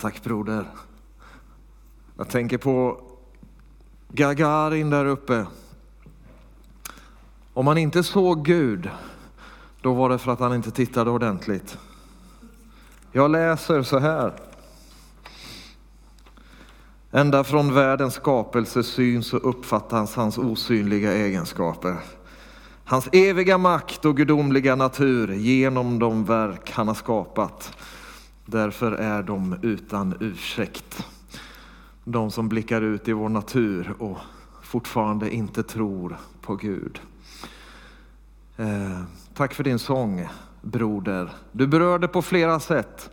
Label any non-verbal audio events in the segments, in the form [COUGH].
Tack broder. Jag tänker på Gagarin där uppe. Om han inte såg Gud, då var det för att han inte tittade ordentligt. Jag läser så här. Ända från världens skapelse syns och uppfattas hans osynliga egenskaper. Hans eviga makt och gudomliga natur genom de verk han har skapat. Därför är de utan ursäkt. De som blickar ut i vår natur och fortfarande inte tror på Gud. Eh, tack för din sång, broder. Du berörde på flera sätt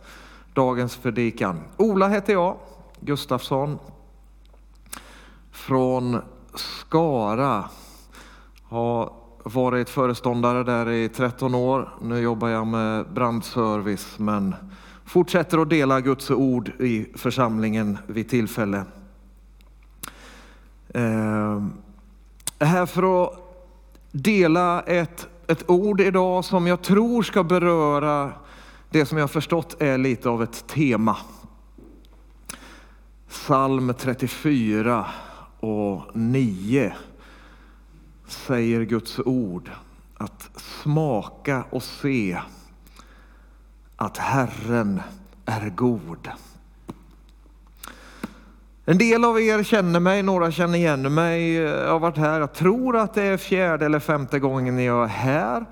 dagens predikan. Ola heter jag, Gustafsson. Från Skara. Har varit föreståndare där i 13 år. Nu jobbar jag med brandservice men fortsätter att dela Guds ord i församlingen vid tillfälle. Eh, är här för att dela ett, ett ord idag som jag tror ska beröra det som jag förstått är lite av ett tema. Psalm 34 och 9 säger Guds ord att smaka och se att Herren är god. En del av er känner mig, några känner igen mig. Jag har varit här, jag tror att det är fjärde eller femte gången jag är här.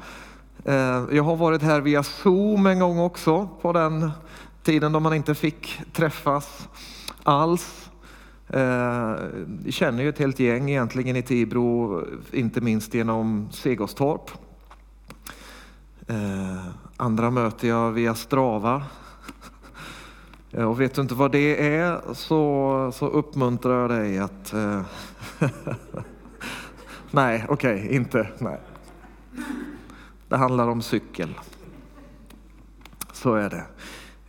Eh, jag har varit här via Zoom en gång också på den tiden då man inte fick träffas alls. Eh, jag känner ju ett helt gäng egentligen i Tibro, inte minst genom Segostorp. Eh, Andra möter jag via Strava. Eh, och vet du inte vad det är så, så uppmuntrar jag dig att... Eh, [LAUGHS] nej, okej, okay, inte. Nej. Det handlar om cykel. Så är det.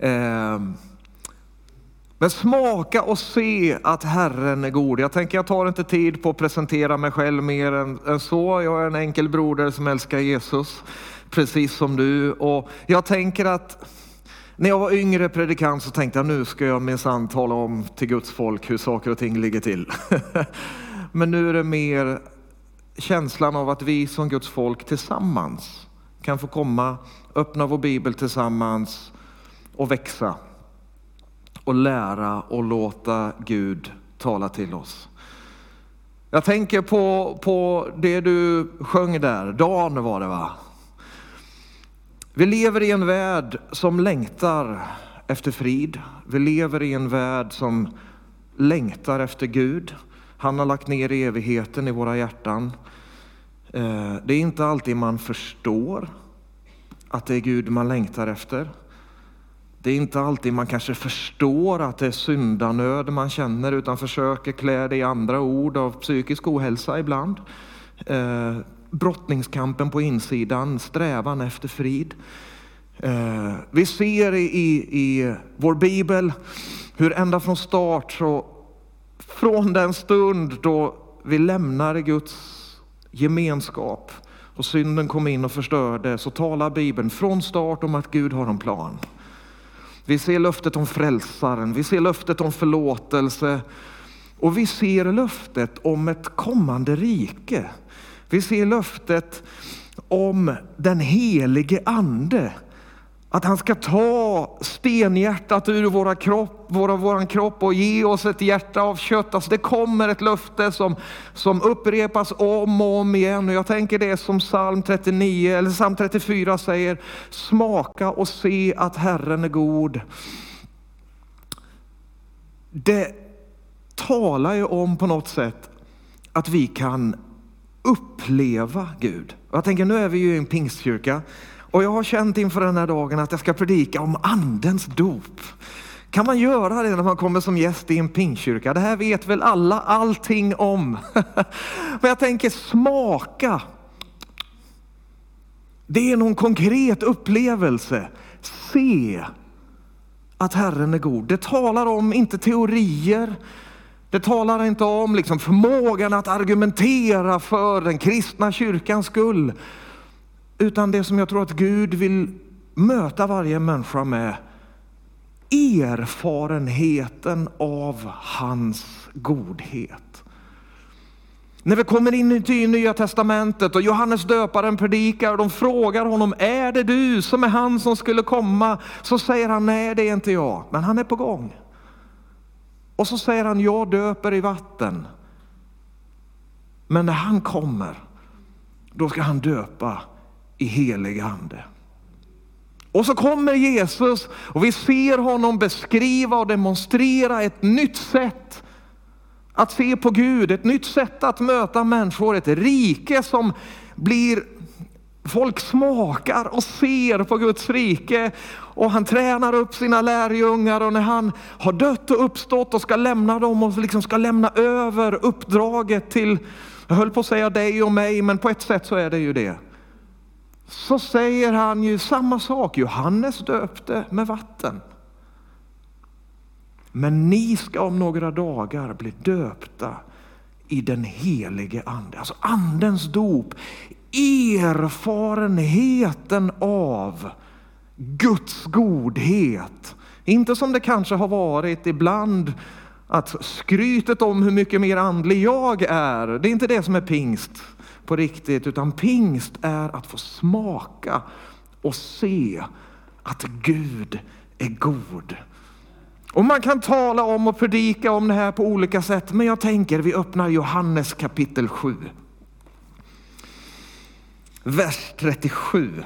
Ehm, men smaka och se att Herren är god. Jag tänker jag tar inte tid på att presentera mig själv mer än så. Jag är en enkel broder som älskar Jesus, precis som du. Och jag tänker att när jag var yngre predikant så tänkte jag nu ska jag minsann tala om till Guds folk hur saker och ting ligger till. [LAUGHS] Men nu är det mer känslan av att vi som Guds folk tillsammans kan få komma, öppna vår bibel tillsammans och växa och lära och låta Gud tala till oss. Jag tänker på, på det du sjöng där, Dan var det va? Vi lever i en värld som längtar efter frid. Vi lever i en värld som längtar efter Gud. Han har lagt ner evigheten i våra hjärtan. Eh, det är inte alltid man förstår att det är Gud man längtar efter. Det är inte alltid man kanske förstår att det är syndanöd man känner utan försöker klä det i andra ord av psykisk ohälsa ibland. Eh, Brottningskampen på insidan, strävan efter frid. Eh, vi ser i, i vår bibel hur ända från start, så, från den stund då vi lämnar Guds gemenskap och synden kom in och förstörde, så talar Bibeln från start om att Gud har en plan. Vi ser löftet om frälsaren, vi ser löftet om förlåtelse och vi ser löftet om ett kommande rike. Vi ser löftet om den helige ande. Att han ska ta stenhjärtat ur våra kropp, våra, våran kropp och ge oss ett hjärta av kött. Alltså det kommer ett löfte som, som upprepas om och om igen. Och jag tänker det som psalm 39 eller psalm 34 säger. Smaka och se att Herren är god. Det talar ju om på något sätt att vi kan uppleva Gud. Jag tänker nu är vi ju i en pingstkyrka och jag har känt inför den här dagen att jag ska predika om andens dop. Kan man göra det när man kommer som gäst i en pingkyrka? Det här vet väl alla allting om. [LAUGHS] Men jag tänker smaka. Det är någon konkret upplevelse. Se att Herren är god. Det talar om, inte teorier, det talar inte om liksom förmågan att argumentera för den kristna kyrkans skull. Utan det som jag tror att Gud vill möta varje människa med erfarenheten av hans godhet. När vi kommer in i Nya Testamentet och Johannes döparen predikar och de frågar honom, är det du som är han som skulle komma? Så säger han, nej det är inte jag, men han är på gång. Och så säger han, jag döper i vatten. Men när han kommer, då ska han döpa i helig ande. Och så kommer Jesus och vi ser honom beskriva och demonstrera ett nytt sätt att se på Gud, ett nytt sätt att möta människor, ett rike som blir Folk smakar och ser på Guds rike och han tränar upp sina lärjungar och när han har dött och uppstått och ska lämna dem och liksom ska lämna över uppdraget till, jag höll på att säga dig och mig, men på ett sätt så är det ju det. Så säger han ju samma sak, Johannes döpte med vatten. Men ni ska om några dagar bli döpta i den helige ande. Alltså andens dop. Erfarenheten av Guds godhet. Inte som det kanske har varit ibland att skrytet om hur mycket mer andlig jag är. Det är inte det som är pingst på riktigt, utan pingst är att få smaka och se att Gud är god. Och man kan tala om och predika om det här på olika sätt, men jag tänker vi öppnar Johannes kapitel 7. Vers 37.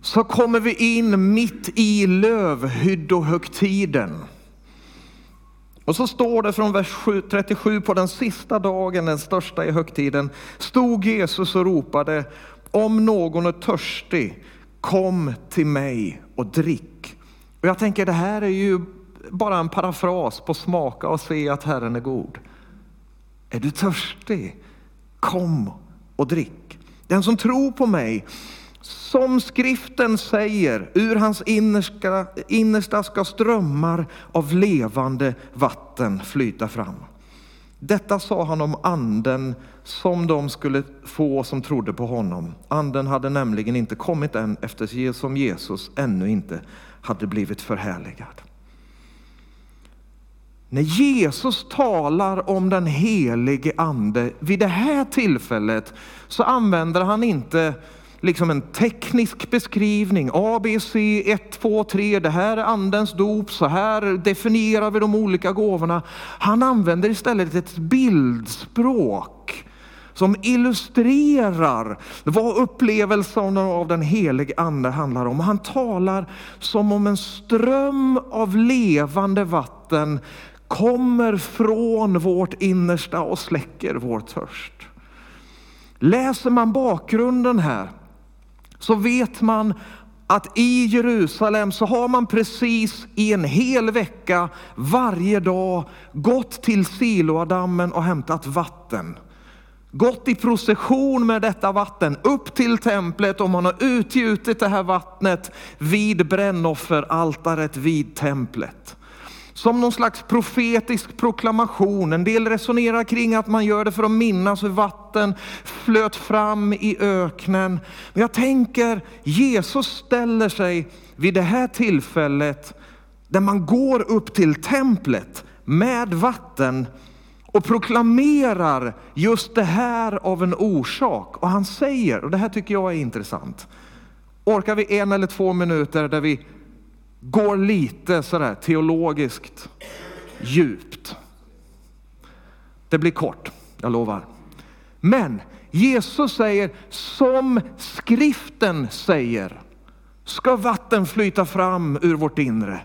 Så kommer vi in mitt i lövhyddohögtiden. Och så står det från vers 37, på den sista dagen, den största i högtiden, stod Jesus och ropade, om någon är törstig, kom till mig och drick. Och jag tänker det här är ju bara en parafras på smaka och se att Herren är god. Är du törstig? Kom och drick. Den som tror på mig, som skriften säger, ur hans innersta, innersta ska strömmar av levande vatten flyta fram. Detta sa han om anden som de skulle få som trodde på honom. Anden hade nämligen inte kommit än eftersom Jesus ännu inte hade blivit förhärligad. När Jesus talar om den helige ande vid det här tillfället så använder han inte liksom en teknisk beskrivning. A, B, C, 1, 2, 3. Det här är andens dop. Så här definierar vi de olika gåvorna. Han använder istället ett bildspråk som illustrerar vad upplevelsen av den helige ande handlar om. Han talar som om en ström av levande vatten kommer från vårt innersta och släcker vår törst. Läser man bakgrunden här så vet man att i Jerusalem så har man precis i en hel vecka varje dag gått till Siloadammen och hämtat vatten gått i procession med detta vatten upp till templet och man har utgjutit det här vattnet vid brännofferaltaret vid templet. Som någon slags profetisk proklamation. En del resonerar kring att man gör det för att minnas hur vatten flöt fram i öknen. Men jag tänker, Jesus ställer sig vid det här tillfället där man går upp till templet med vatten och proklamerar just det här av en orsak. Och han säger, och det här tycker jag är intressant. Orkar vi en eller två minuter där vi går lite sådär teologiskt djupt. Det blir kort, jag lovar. Men Jesus säger, som skriften säger, ska vatten flyta fram ur vårt inre.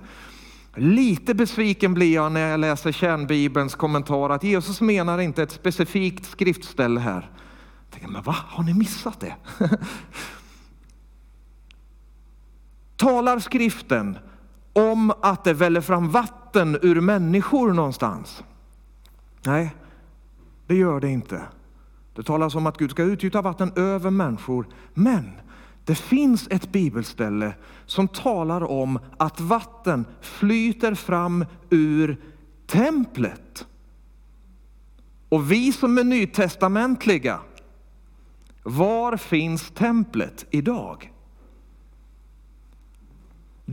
Lite besviken blir jag när jag läser kärnbibelns kommentar att Jesus menar inte ett specifikt skriftställe här. Jag tänker, men va, har ni missat det? [LAUGHS] Talar skriften om att det väller fram vatten ur människor någonstans? Nej, det gör det inte. Det talas om att Gud ska utgjuta vatten över människor. Men det finns ett bibelställe som talar om att vatten flyter fram ur templet. Och vi som är nytestamentliga, var finns templet idag?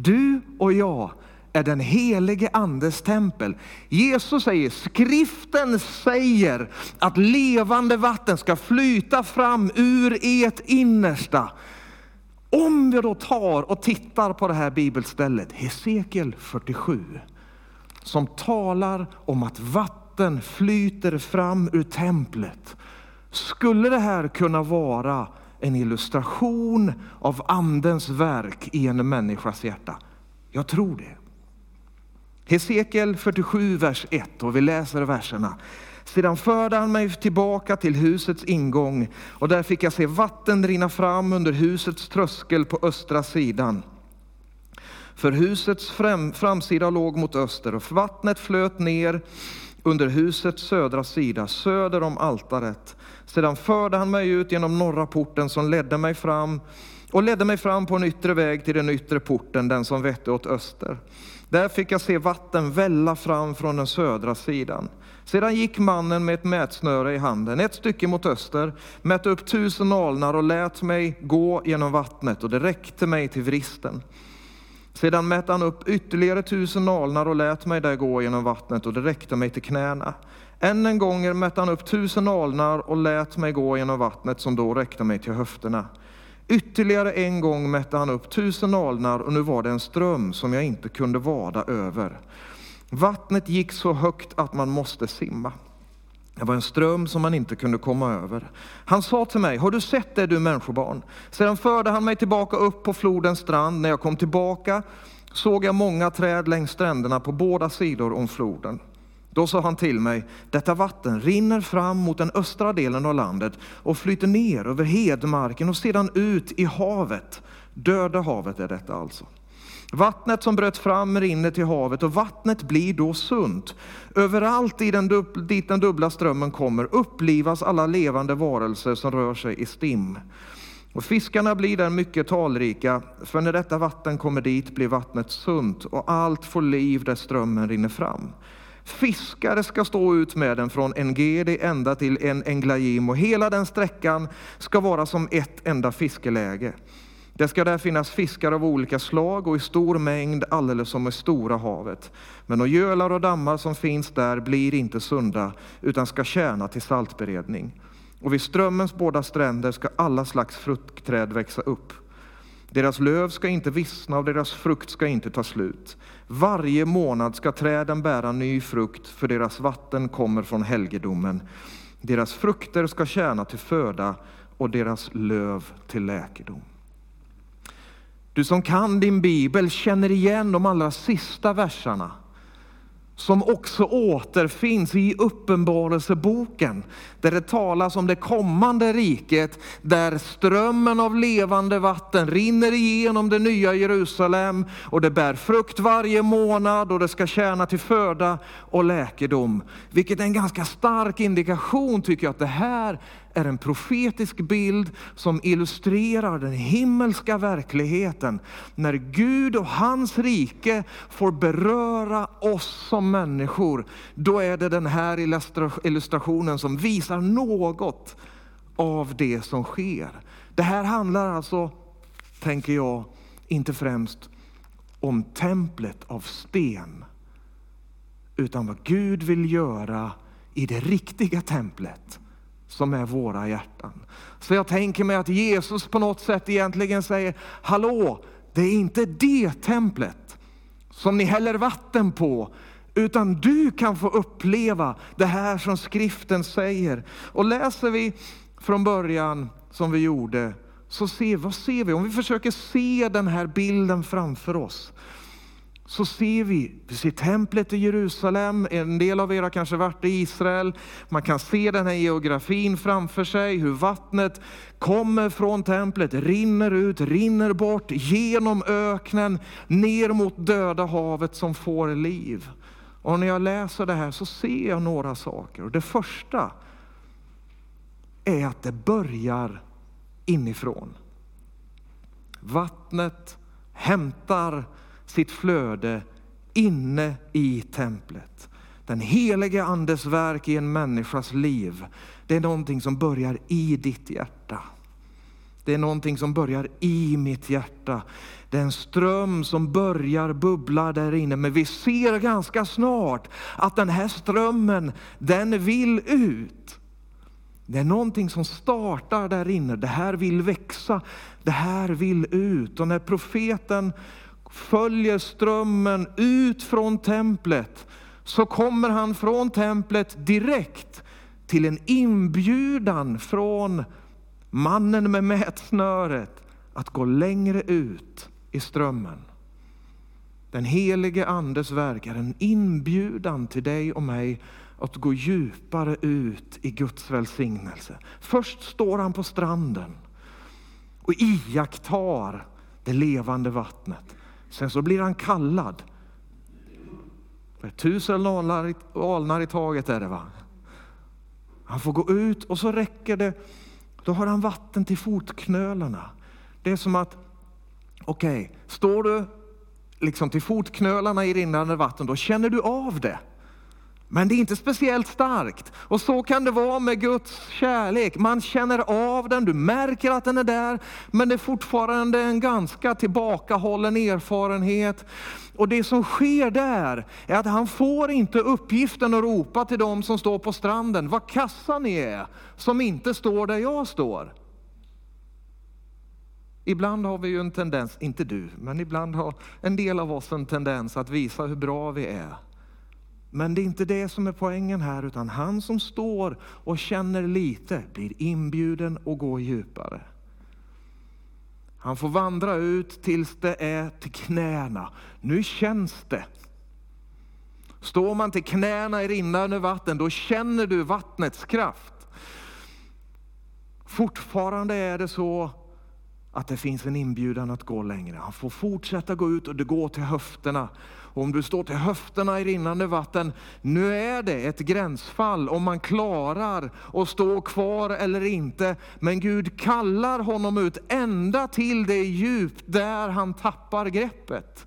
Du och jag är den helige andes tempel. Jesus säger, skriften säger att levande vatten ska flyta fram ur ert innersta. Om vi då tar och tittar på det här bibelstället, Hesekiel 47, som talar om att vatten flyter fram ur templet. Skulle det här kunna vara en illustration av andens verk i en människas hjärta? Jag tror det. Hesekiel 47, vers 1 och vi läser verserna. Sedan förde han mig tillbaka till husets ingång och där fick jag se vatten rinna fram under husets tröskel på östra sidan. För husets fram, framsida låg mot öster och vattnet flöt ner under husets södra sida, söder om altaret. Sedan förde han mig ut genom norra porten som ledde mig fram och ledde mig fram på en yttre väg till den yttre porten, den som vette åt öster. Där fick jag se vatten välla fram från den södra sidan. Sedan gick mannen med ett mätsnöre i handen, ett stycke mot öster, mätte upp tusen alnar och lät mig gå genom vattnet, och det räckte mig till vristen. Sedan mätte han upp ytterligare tusen alnar och lät mig där gå genom vattnet, och det räckte mig till knäna. Än en gång mätte han upp tusen alnar och lät mig gå genom vattnet, som då räckte mig till höfterna. Ytterligare en gång mätte han upp tusen alnar och nu var det en ström som jag inte kunde vada över. Vattnet gick så högt att man måste simma. Det var en ström som man inte kunde komma över. Han sa till mig, har du sett det du människobarn? Sedan förde han mig tillbaka upp på flodens strand. När jag kom tillbaka såg jag många träd längs stränderna på båda sidor om floden. Då sa han till mig, detta vatten rinner fram mot den östra delen av landet och flyter ner över hedmarken och sedan ut i havet. Döda havet är detta alltså. Vattnet som bröt fram rinner till havet och vattnet blir då sunt. Överallt i den dit den dubbla strömmen kommer upplivas alla levande varelser som rör sig i stim. Och fiskarna blir där mycket talrika, för när detta vatten kommer dit blir vattnet sunt och allt får liv där strömmen rinner fram. Fiskare ska stå ut med den från Engedi ända till en Englajim och hela den sträckan ska vara som ett enda fiskeläge. Det ska där finnas fiskar av olika slag och i stor mängd alldeles som i stora havet. Men de gölar och dammar som finns där blir inte sunda utan ska tjäna till saltberedning. Och vid strömmens båda stränder ska alla slags fruktträd växa upp. Deras löv ska inte vissna och deras frukt ska inte ta slut. Varje månad ska träden bära ny frukt, för deras vatten kommer från helgedomen. Deras frukter ska tjäna till föda och deras löv till läkedom. Du som kan din bibel känner igen de allra sista verserna som också återfinns i Uppenbarelseboken, där det talas om det kommande riket, där strömmen av levande vatten rinner igenom det nya Jerusalem och det bär frukt varje månad och det ska tjäna till föda och läkedom. Vilket är en ganska stark indikation tycker jag att det här är en profetisk bild som illustrerar den himmelska verkligheten. När Gud och hans rike får beröra oss som människor, då är det den här illustrationen som visar något av det som sker. Det här handlar alltså, tänker jag, inte främst om templet av sten, utan vad Gud vill göra i det riktiga templet som är våra hjärtan. Så jag tänker mig att Jesus på något sätt egentligen säger, hallå, det är inte det templet som ni häller vatten på, utan du kan få uppleva det här som skriften säger. Och läser vi från början som vi gjorde, så ser, vad ser vi? Om vi försöker se den här bilden framför oss, så ser vi, vi ser templet i Jerusalem, en del av er har kanske varit i Israel. Man kan se den här geografin framför sig, hur vattnet kommer från templet, rinner ut, rinner bort genom öknen, ner mot döda havet som får liv. Och när jag läser det här så ser jag några saker. Och det första är att det börjar inifrån. Vattnet hämtar sitt flöde inne i templet. Den helige Andes verk i en människas liv, det är någonting som börjar i ditt hjärta. Det är någonting som börjar i mitt hjärta. Det är en ström som börjar bubbla där inne. Men vi ser ganska snart att den här strömmen, den vill ut. Det är någonting som startar där inne. Det här vill växa. Det här vill ut. Och när profeten följer strömmen ut från templet så kommer han från templet direkt till en inbjudan från mannen med mätsnöret att gå längre ut i strömmen. Den helige Andes verk är en inbjudan till dig och mig att gå djupare ut i Guds välsignelse. Först står han på stranden och iakttar det levande vattnet. Sen så blir han kallad. Tusen alnar, alnar i taget är det va? Han får gå ut och så räcker det, då har han vatten till fotknölarna. Det är som att, okej, okay, står du liksom till fotknölarna i rinnande vatten, då känner du av det. Men det är inte speciellt starkt. Och så kan det vara med Guds kärlek. Man känner av den, du märker att den är där, men det är fortfarande en ganska tillbakahållen erfarenhet. Och det som sker där är att han får inte uppgiften att ropa till dem som står på stranden, vad kassa ni är som inte står där jag står. Ibland har vi ju en tendens, inte du, men ibland har en del av oss en tendens att visa hur bra vi är. Men det är inte det som är poängen här, utan han som står och känner lite blir inbjuden att gå djupare. Han får vandra ut tills det är till knäna. Nu känns det. Står man till knäna i rinnande vatten, då känner du vattnets kraft. Fortfarande är det så att det finns en inbjudan att gå längre. Han får fortsätta gå ut och det går till höfterna. Och om du står till höfterna i rinnande vatten, nu är det ett gränsfall om man klarar att stå kvar eller inte. Men Gud kallar honom ut ända till det djup där han tappar greppet.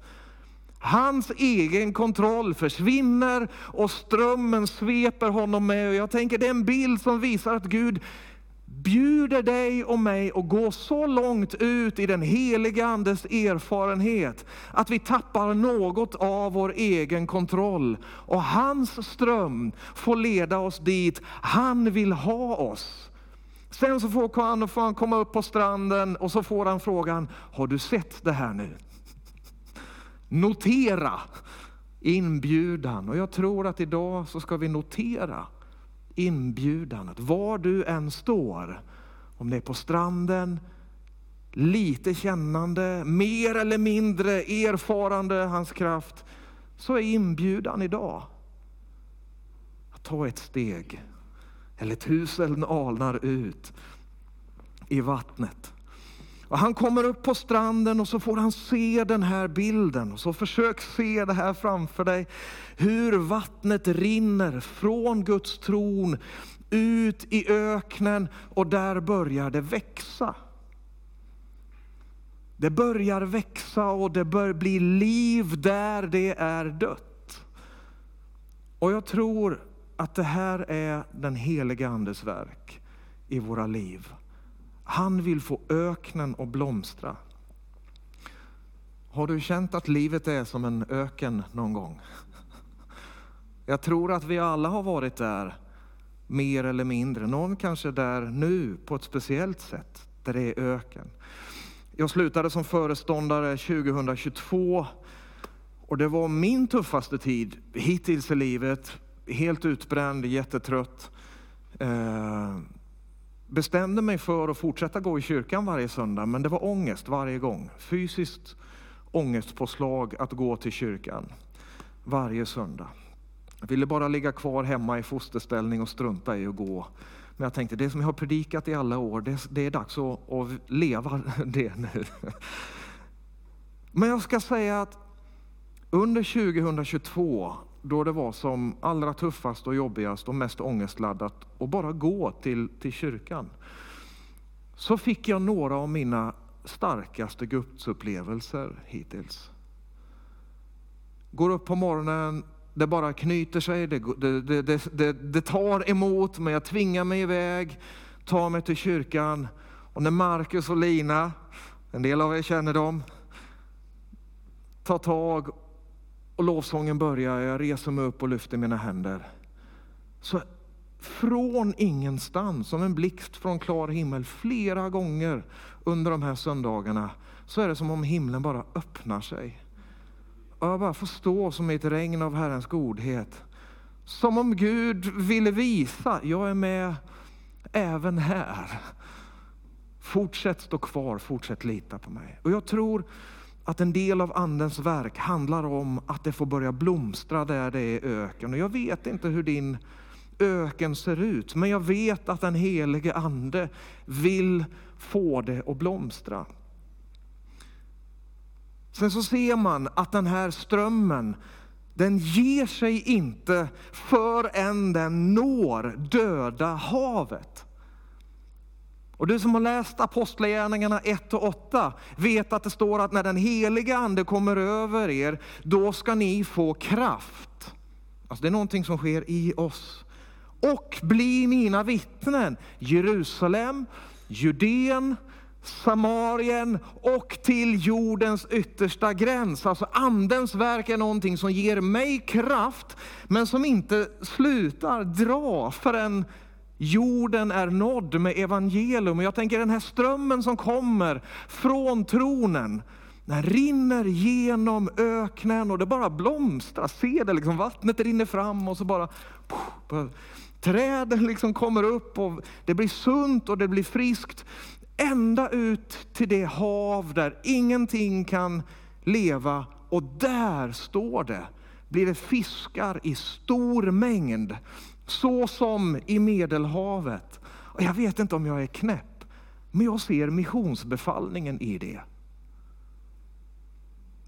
Hans egen kontroll försvinner och strömmen sveper honom med. Och jag tänker det är en bild som visar att Gud bjuder dig och mig att gå så långt ut i den heliga Andes erfarenhet att vi tappar något av vår egen kontroll. Och hans ström får leda oss dit han vill ha oss. Sen så får han, får han komma upp på stranden och så får han frågan, har du sett det här nu? Notera inbjudan. Och jag tror att idag så ska vi notera inbjudan att var du än står, om det är på stranden, lite kännande, mer eller mindre erfarande hans kraft, så är inbjudan idag att ta ett steg eller tusen alnar ut i vattnet. Och han kommer upp på stranden och så får han se den här bilden. Och så försök se det här framför dig. Hur vattnet rinner från Guds tron ut i öknen och där börjar det växa. Det börjar växa och det börjar bli liv där det är dött. Och jag tror att det här är den heliga Andes verk i våra liv. Han vill få öknen att blomstra. Har du känt att livet är som en öken någon gång? Jag tror att vi alla har varit där, mer eller mindre. Någon kanske där nu på ett speciellt sätt, där det är öken. Jag slutade som föreståndare 2022 och det var min tuffaste tid hittills i livet. Helt utbränd, jättetrött. Eh, Bestämde mig för att fortsätta gå i kyrkan varje söndag, men det var ångest varje gång. Fysiskt ångestpåslag att gå till kyrkan varje söndag. Jag ville bara ligga kvar hemma i fosterställning och strunta i att gå. Men jag tänkte, det som jag har predikat i alla år, det, det är dags att, att leva [LAUGHS] det nu. Men jag ska säga att under 2022 då det var som allra tuffast och jobbigast och mest ångestladdat att bara gå till, till kyrkan, så fick jag några av mina starkaste gudsupplevelser hittills. Går upp på morgonen, det bara knyter sig, det, det, det, det, det tar emot, men jag tvingar mig iväg, tar mig till kyrkan Och när Markus och Lina, en del av er känner dem, tar tag och lovsången börjar, jag reser mig upp och lyfter mina händer. Så från ingenstans, som en blixt från klar himmel, flera gånger under de här söndagarna, så är det som om himlen bara öppnar sig. Och jag bara får stå som i ett regn av Herrens godhet. Som om Gud ville visa, jag är med även här. Fortsätt stå kvar, fortsätt lita på mig. Och jag tror att en del av Andens verk handlar om att det får börja blomstra där det är öken. Och jag vet inte hur din öken ser ut, men jag vet att den helige Ande vill få det att blomstra. Sen så ser man att den här strömmen, den ger sig inte förrän den når döda havet. Och du som har läst Apostlagärningarna 1 och 8 vet att det står att när den heliga ande kommer över er, då ska ni få kraft. Alltså det är någonting som sker i oss. Och bli mina vittnen. Jerusalem, Judeen, Samarien och till jordens yttersta gräns. Alltså andens verk är någonting som ger mig kraft, men som inte slutar dra förrän jorden är nådd med evangelium. Och jag tänker den här strömmen som kommer från tronen, den rinner genom öknen och det bara blomstrar. Se det liksom, vattnet rinner fram och så bara träden liksom kommer upp och det blir sunt och det blir friskt. Ända ut till det hav där ingenting kan leva och där står det, blir det fiskar i stor mängd så som i Medelhavet. Och jag vet inte om jag är knäpp, men jag ser missionsbefallningen i det.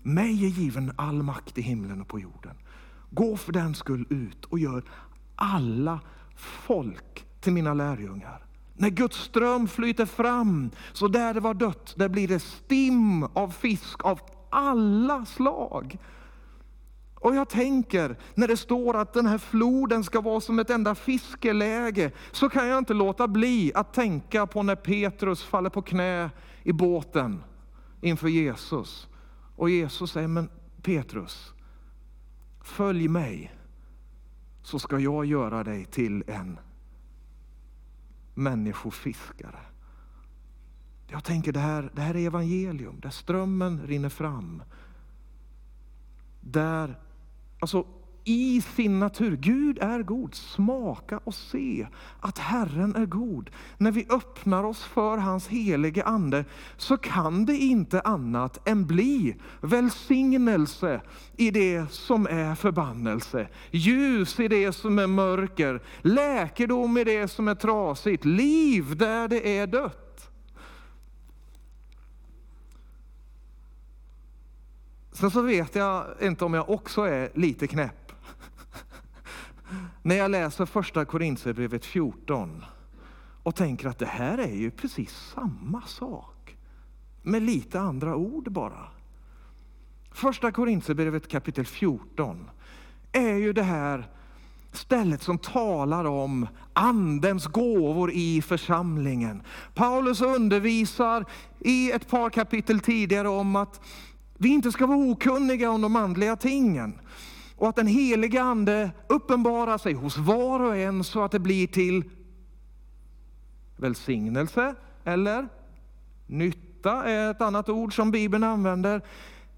Mig är given all makt i himlen och på jorden. Gå för den skull ut och gör alla folk till mina lärjungar. När Guds ström flyter fram, så där det var dött, där blir det stim av fisk av alla slag. Och jag tänker, när det står att den här floden ska vara som ett enda fiskeläge, så kan jag inte låta bli att tänka på när Petrus faller på knä i båten inför Jesus. Och Jesus säger, men Petrus, följ mig, så ska jag göra dig till en människofiskare. Jag tänker det här, det här är evangelium, där strömmen rinner fram. Där Alltså i sin natur. Gud är god. Smaka och se att Herren är god. När vi öppnar oss för hans helige ande så kan det inte annat än bli välsignelse i det som är förbannelse. Ljus i det som är mörker. Läkedom i det som är trasigt. Liv där det är dött. Sen så vet jag inte om jag också är lite knäpp. När jag läser första Korintierbrevet 14 och tänker att det här är ju precis samma sak. Med lite andra ord bara. Första Korintierbrevet kapitel 14 är ju det här stället som talar om andens gåvor i församlingen. Paulus undervisar i ett par kapitel tidigare om att vi inte ska vara okunniga om de andliga tingen. Och att den heliga ande uppenbarar sig hos var och en så att det blir till välsignelse eller nytta är ett annat ord som Bibeln använder.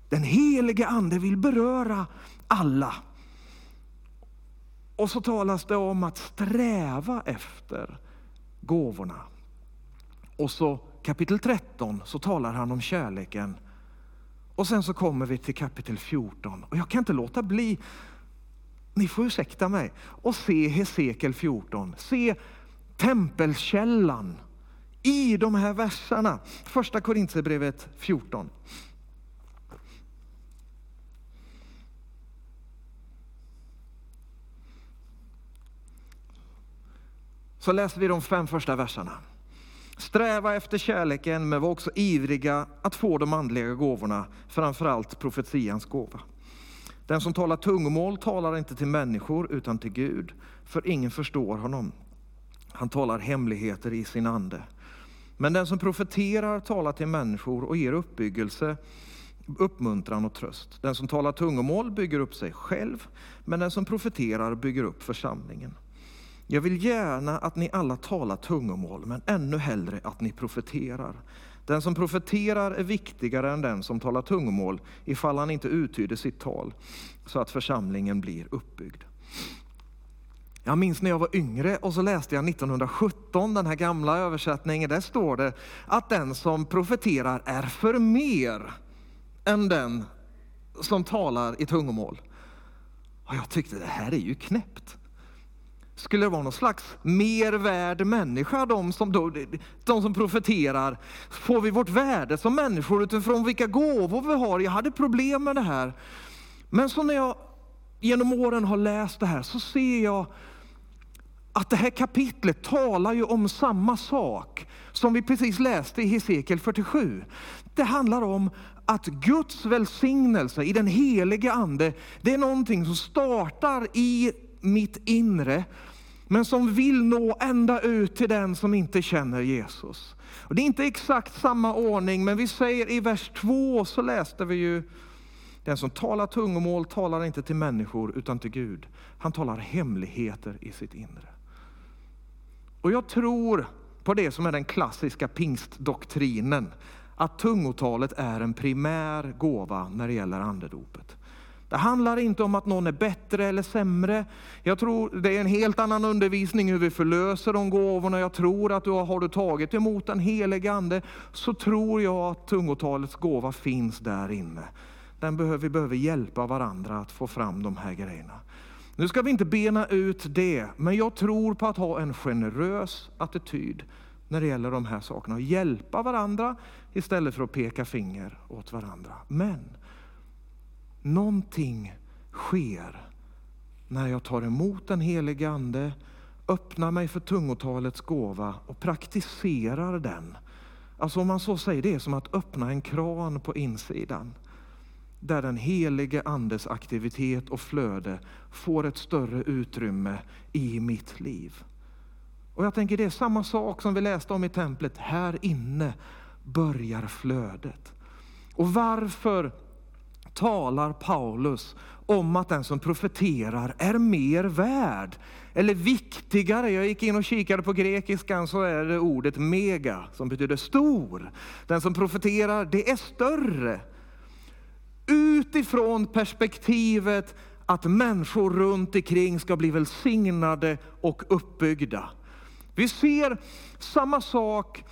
Den heliga ande vill beröra alla. Och så talas det om att sträva efter gåvorna. Och så kapitel 13 så talar han om kärleken och sen så kommer vi till kapitel 14 och jag kan inte låta bli, ni får ursäkta mig, och se Hesekiel 14. Se tempelkällan i de här verserna. Första Korintierbrevet 14. Så läser vi de fem första verserna. Sträva efter kärleken, men var också ivriga att få de andliga gåvorna, framförallt profetians gåva. Den som talar tungomål talar inte till människor utan till Gud, för ingen förstår honom. Han talar hemligheter i sin ande. Men den som profeterar talar till människor och ger uppbyggelse, uppmuntran och tröst. Den som talar tungomål bygger upp sig själv, men den som profeterar bygger upp församlingen. Jag vill gärna att ni alla talar tungomål, men ännu hellre att ni profeterar. Den som profeterar är viktigare än den som talar tungomål ifall han inte uttyder sitt tal så att församlingen blir uppbyggd. Jag minns när jag var yngre och så läste jag 1917, den här gamla översättningen. Där står det att den som profeterar är för mer än den som talar i tungomål. Och jag tyckte det här är ju knäppt. Skulle det vara någon slags mer värd människa, de som, då, de som profeterar? Får vi vårt värde som människor utifrån vilka gåvor vi har? Jag hade problem med det här. Men så när jag genom åren har läst det här så ser jag att det här kapitlet talar ju om samma sak som vi precis läste i Hesekiel 47. Det handlar om att Guds välsignelse i den helige ande, det är någonting som startar i mitt inre, men som vill nå ända ut till den som inte känner Jesus. Och det är inte exakt samma ordning, men vi säger i vers 2 så läste vi ju den som talar tungomål talar inte till människor utan till Gud. Han talar hemligheter i sitt inre. Och jag tror på det som är den klassiska pingstdoktrinen, att tungotalet är en primär gåva när det gäller andedopet. Det handlar inte om att någon är bättre eller sämre. Jag tror det är en helt annan undervisning hur vi förlöser de gåvorna. Jag tror att du har, har du tagit emot den helige ande så tror jag att tungotalets gåva finns där inne. Den behöver, vi behöver hjälpa varandra att få fram de här grejerna. Nu ska vi inte bena ut det, men jag tror på att ha en generös attityd när det gäller de här sakerna och hjälpa varandra istället för att peka finger åt varandra. Men någonting sker när jag tar emot den helige Ande, öppnar mig för tungotalets gåva och praktiserar den. Alltså om man så säger, det är som att öppna en kran på insidan där den helige Andes aktivitet och flöde får ett större utrymme i mitt liv. Och jag tänker det är samma sak som vi läste om i templet. Här inne börjar flödet. Och varför talar Paulus om att den som profeterar är mer värd eller viktigare. Jag gick in och kikade på grekiskan så är det ordet mega som betyder stor. Den som profeterar, det är större. Utifrån perspektivet att människor runt omkring ska bli välsignade och uppbyggda. Vi ser samma sak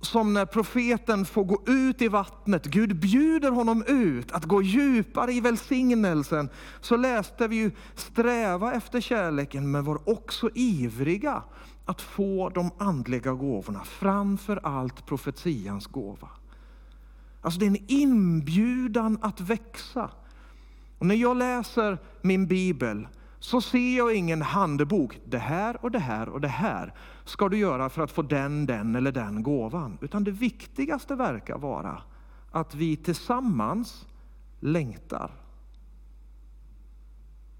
som när profeten får gå ut i vattnet. Gud bjuder honom ut att gå djupare i välsignelsen. Så läste vi ju sträva efter kärleken men var också ivriga att få de andliga gåvorna, framför allt profetians gåva. Alltså det är en inbjudan att växa. Och när jag läser min bibel så ser jag ingen handbok. Det här och det här och det här ska du göra för att få den, den eller den gåvan. Utan det viktigaste verkar vara att vi tillsammans längtar.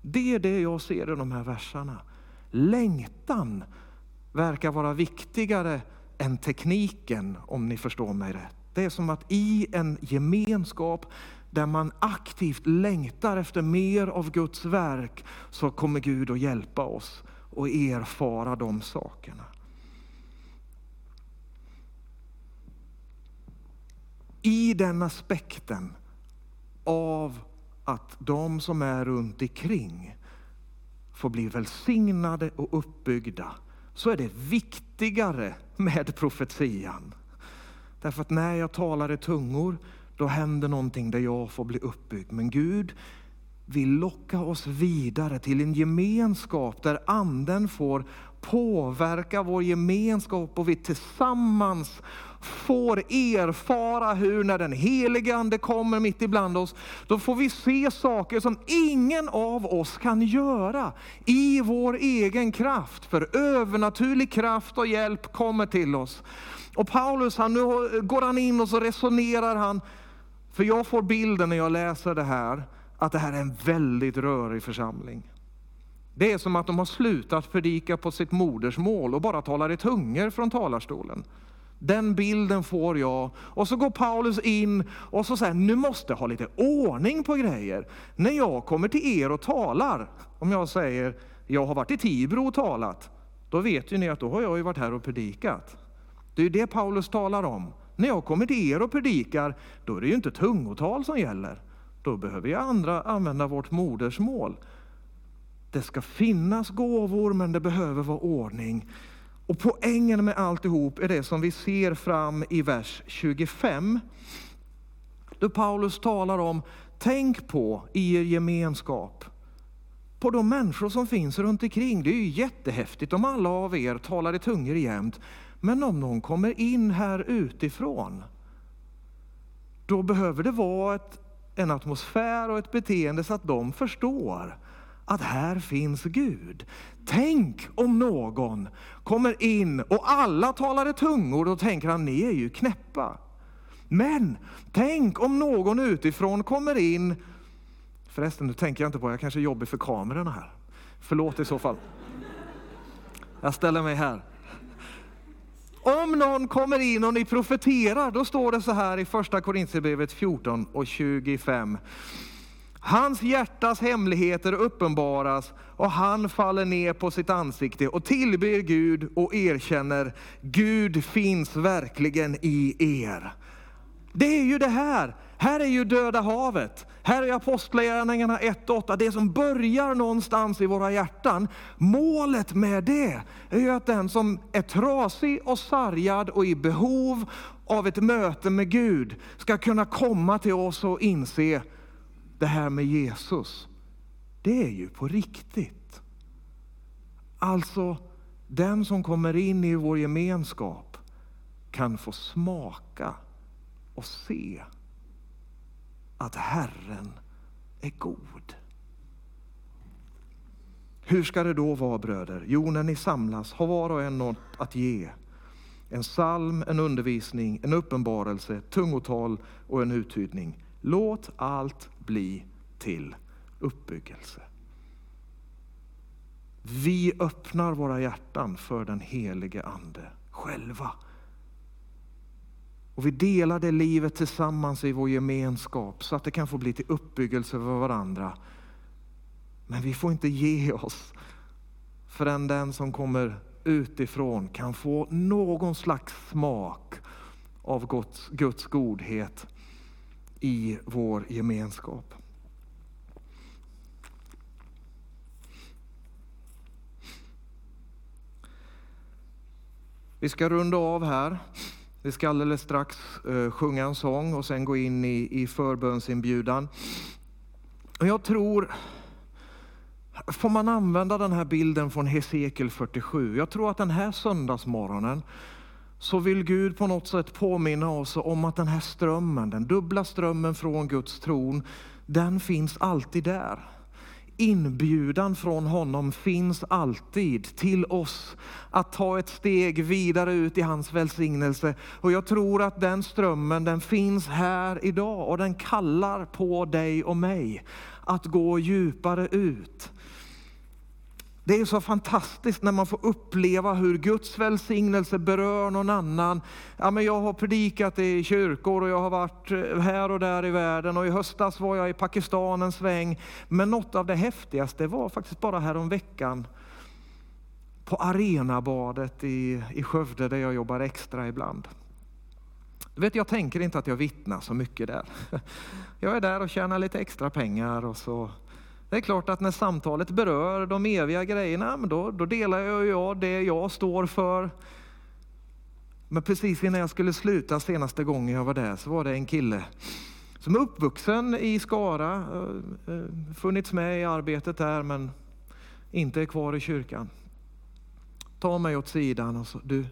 Det är det jag ser i de här verserna. Längtan verkar vara viktigare än tekniken om ni förstår mig rätt. Det är som att i en gemenskap där man aktivt längtar efter mer av Guds verk så kommer Gud att hjälpa oss och erfara de sakerna. I den aspekten av att de som är runt omkring får bli välsignade och uppbyggda så är det viktigare med profetian. Därför att när jag talar i tungor då händer någonting där jag får bli uppbyggd. Men Gud vill locka oss vidare till en gemenskap där anden får påverka vår gemenskap och vi tillsammans får erfara hur när den helige ande kommer mitt ibland oss, då får vi se saker som ingen av oss kan göra i vår egen kraft. För övernaturlig kraft och hjälp kommer till oss. Och Paulus, han, nu går han in och så resonerar han för jag får bilden när jag läser det här att det här är en väldigt rörig församling. Det är som att de har slutat predika på sitt modersmål och bara talar i tungor från talarstolen. Den bilden får jag. Och så går Paulus in och så säger nu måste jag ha lite ordning på grejer. När jag kommer till er och talar, om jag säger jag har varit i Tibro och talat, då vet ju ni att då har jag ju varit här och predikat. Det är ju det Paulus talar om. När jag kommer till er och predikar, då är det ju inte tungotal som gäller. Då behöver ju andra använda vårt modersmål. Det ska finnas gåvor, men det behöver vara ordning. Och poängen med alltihop är det som vi ser fram i vers 25. Då Paulus talar om, tänk på i er gemenskap, på de människor som finns runt omkring. Det är ju jättehäftigt om alla av er talar i tungor jämt. Men om någon kommer in här utifrån, då behöver det vara ett, en atmosfär och ett beteende så att de förstår att här finns Gud. Tänk om någon kommer in och alla talar i tungor, då tänker han, ni är ju knäppa. Men tänk om någon utifrån kommer in, förresten nu tänker jag inte på, jag kanske är jobbig för kamerorna här. Förlåt i så fall. Jag ställer mig här. Om någon kommer in och ni profeterar, då står det så här i första Korintierbrevet 14 och 25. Hans hjärtas hemligheter uppenbaras och han faller ner på sitt ansikte och tillber Gud och erkänner Gud finns verkligen i er. Det är ju det här. Här är ju döda havet. Här är Apostlagärningarna 1 8. Det som börjar någonstans i våra hjärtan. Målet med det är ju att den som är trasig och sargad och i behov av ett möte med Gud ska kunna komma till oss och inse det här med Jesus, det är ju på riktigt. Alltså, den som kommer in i vår gemenskap kan få smaka och se att Herren är god. Hur ska det då vara bröder? Jo, när ni samlas har var och en något att ge. En psalm, en undervisning, en uppenbarelse, tungotal och en uttydning. Låt allt bli till uppbyggelse. Vi öppnar våra hjärtan för den helige Ande själva. Och vi delar det livet tillsammans i vår gemenskap så att det kan få bli till uppbyggelse för varandra. Men vi får inte ge oss förrän den som kommer utifrån kan få någon slags smak av Guds, Guds godhet i vår gemenskap. Vi ska runda av här. Vi ska alldeles strax eh, sjunga en sång och sen gå in i, i förbönsinbjudan. Jag tror, får man använda den här bilden från Hesekiel 47? Jag tror att den här söndagsmorgonen så vill Gud på något sätt påminna oss om att den här strömmen, den dubbla strömmen från Guds tron, den finns alltid där. Inbjudan från honom finns alltid till oss att ta ett steg vidare ut i hans välsignelse. Och jag tror att den strömmen den finns här idag och den kallar på dig och mig att gå djupare ut. Det är så fantastiskt när man får uppleva hur Guds välsignelse berör någon annan. Ja, men jag har predikat i kyrkor och jag har varit eh, här och där i världen och i höstas var jag i Pakistan en sväng. Men något av det häftigaste var faktiskt bara härom veckan på Arenabadet i, i Skövde där jag jobbar extra ibland. Du vet, jag tänker inte att jag vittnar så mycket där. [LAUGHS] Jag är där och tjänar lite extra pengar och så det är klart att när samtalet berör de eviga grejerna, då, då delar jag, jag det jag står för. Men precis innan jag skulle sluta senaste gången jag var där så var det en kille som är uppvuxen i Skara, eh, eh, funnits med i arbetet där men inte är kvar i kyrkan. Ta mig åt sidan och så, du,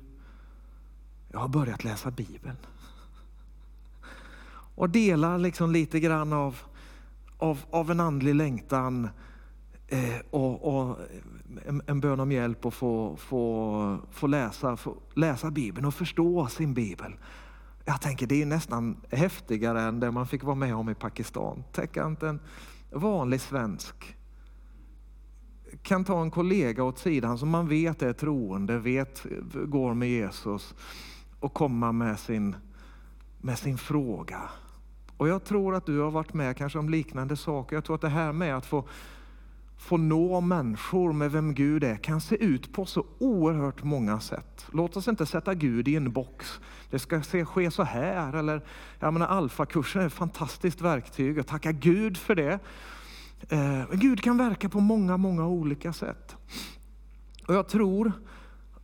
jag har börjat läsa Bibeln. Och delar liksom lite grann av av, av en andlig längtan eh, och, och en, en bön om hjälp att få, få, få, läsa, få läsa Bibeln och förstå sin Bibel. Jag tänker det är nästan häftigare än det man fick vara med om i Pakistan. Tänk att en vanlig svensk kan ta en kollega åt sidan som man vet är troende, vet går med Jesus och komma med sin, med sin fråga. Och jag tror att du har varit med kanske om liknande saker. Jag tror att det här med att få, få nå människor med vem Gud är kan se ut på så oerhört många sätt. Låt oss inte sätta Gud i en box. Det ska ske så här. Eller, jag menar, alfakursen är ett fantastiskt verktyg och tacka Gud för det. Eh, men Gud kan verka på många, många olika sätt. Och jag tror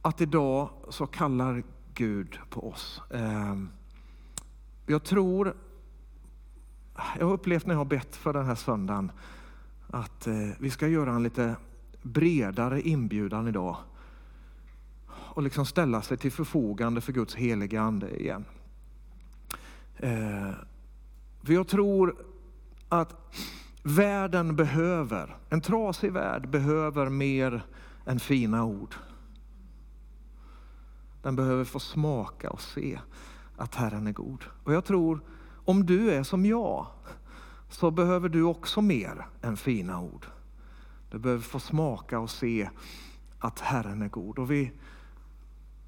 att idag så kallar Gud på oss. Eh, jag tror, jag har upplevt när jag har bett för den här söndagen att eh, vi ska göra en lite bredare inbjudan idag och liksom ställa sig till förfogande för Guds heliga ande igen. Eh, för jag tror att Världen behöver, en trasig värld behöver mer än fina ord. Den behöver få smaka och se att Herren är god. Och jag tror, om du är som jag, så behöver du också mer än fina ord. Du behöver få smaka och se att Herren är god. Och vi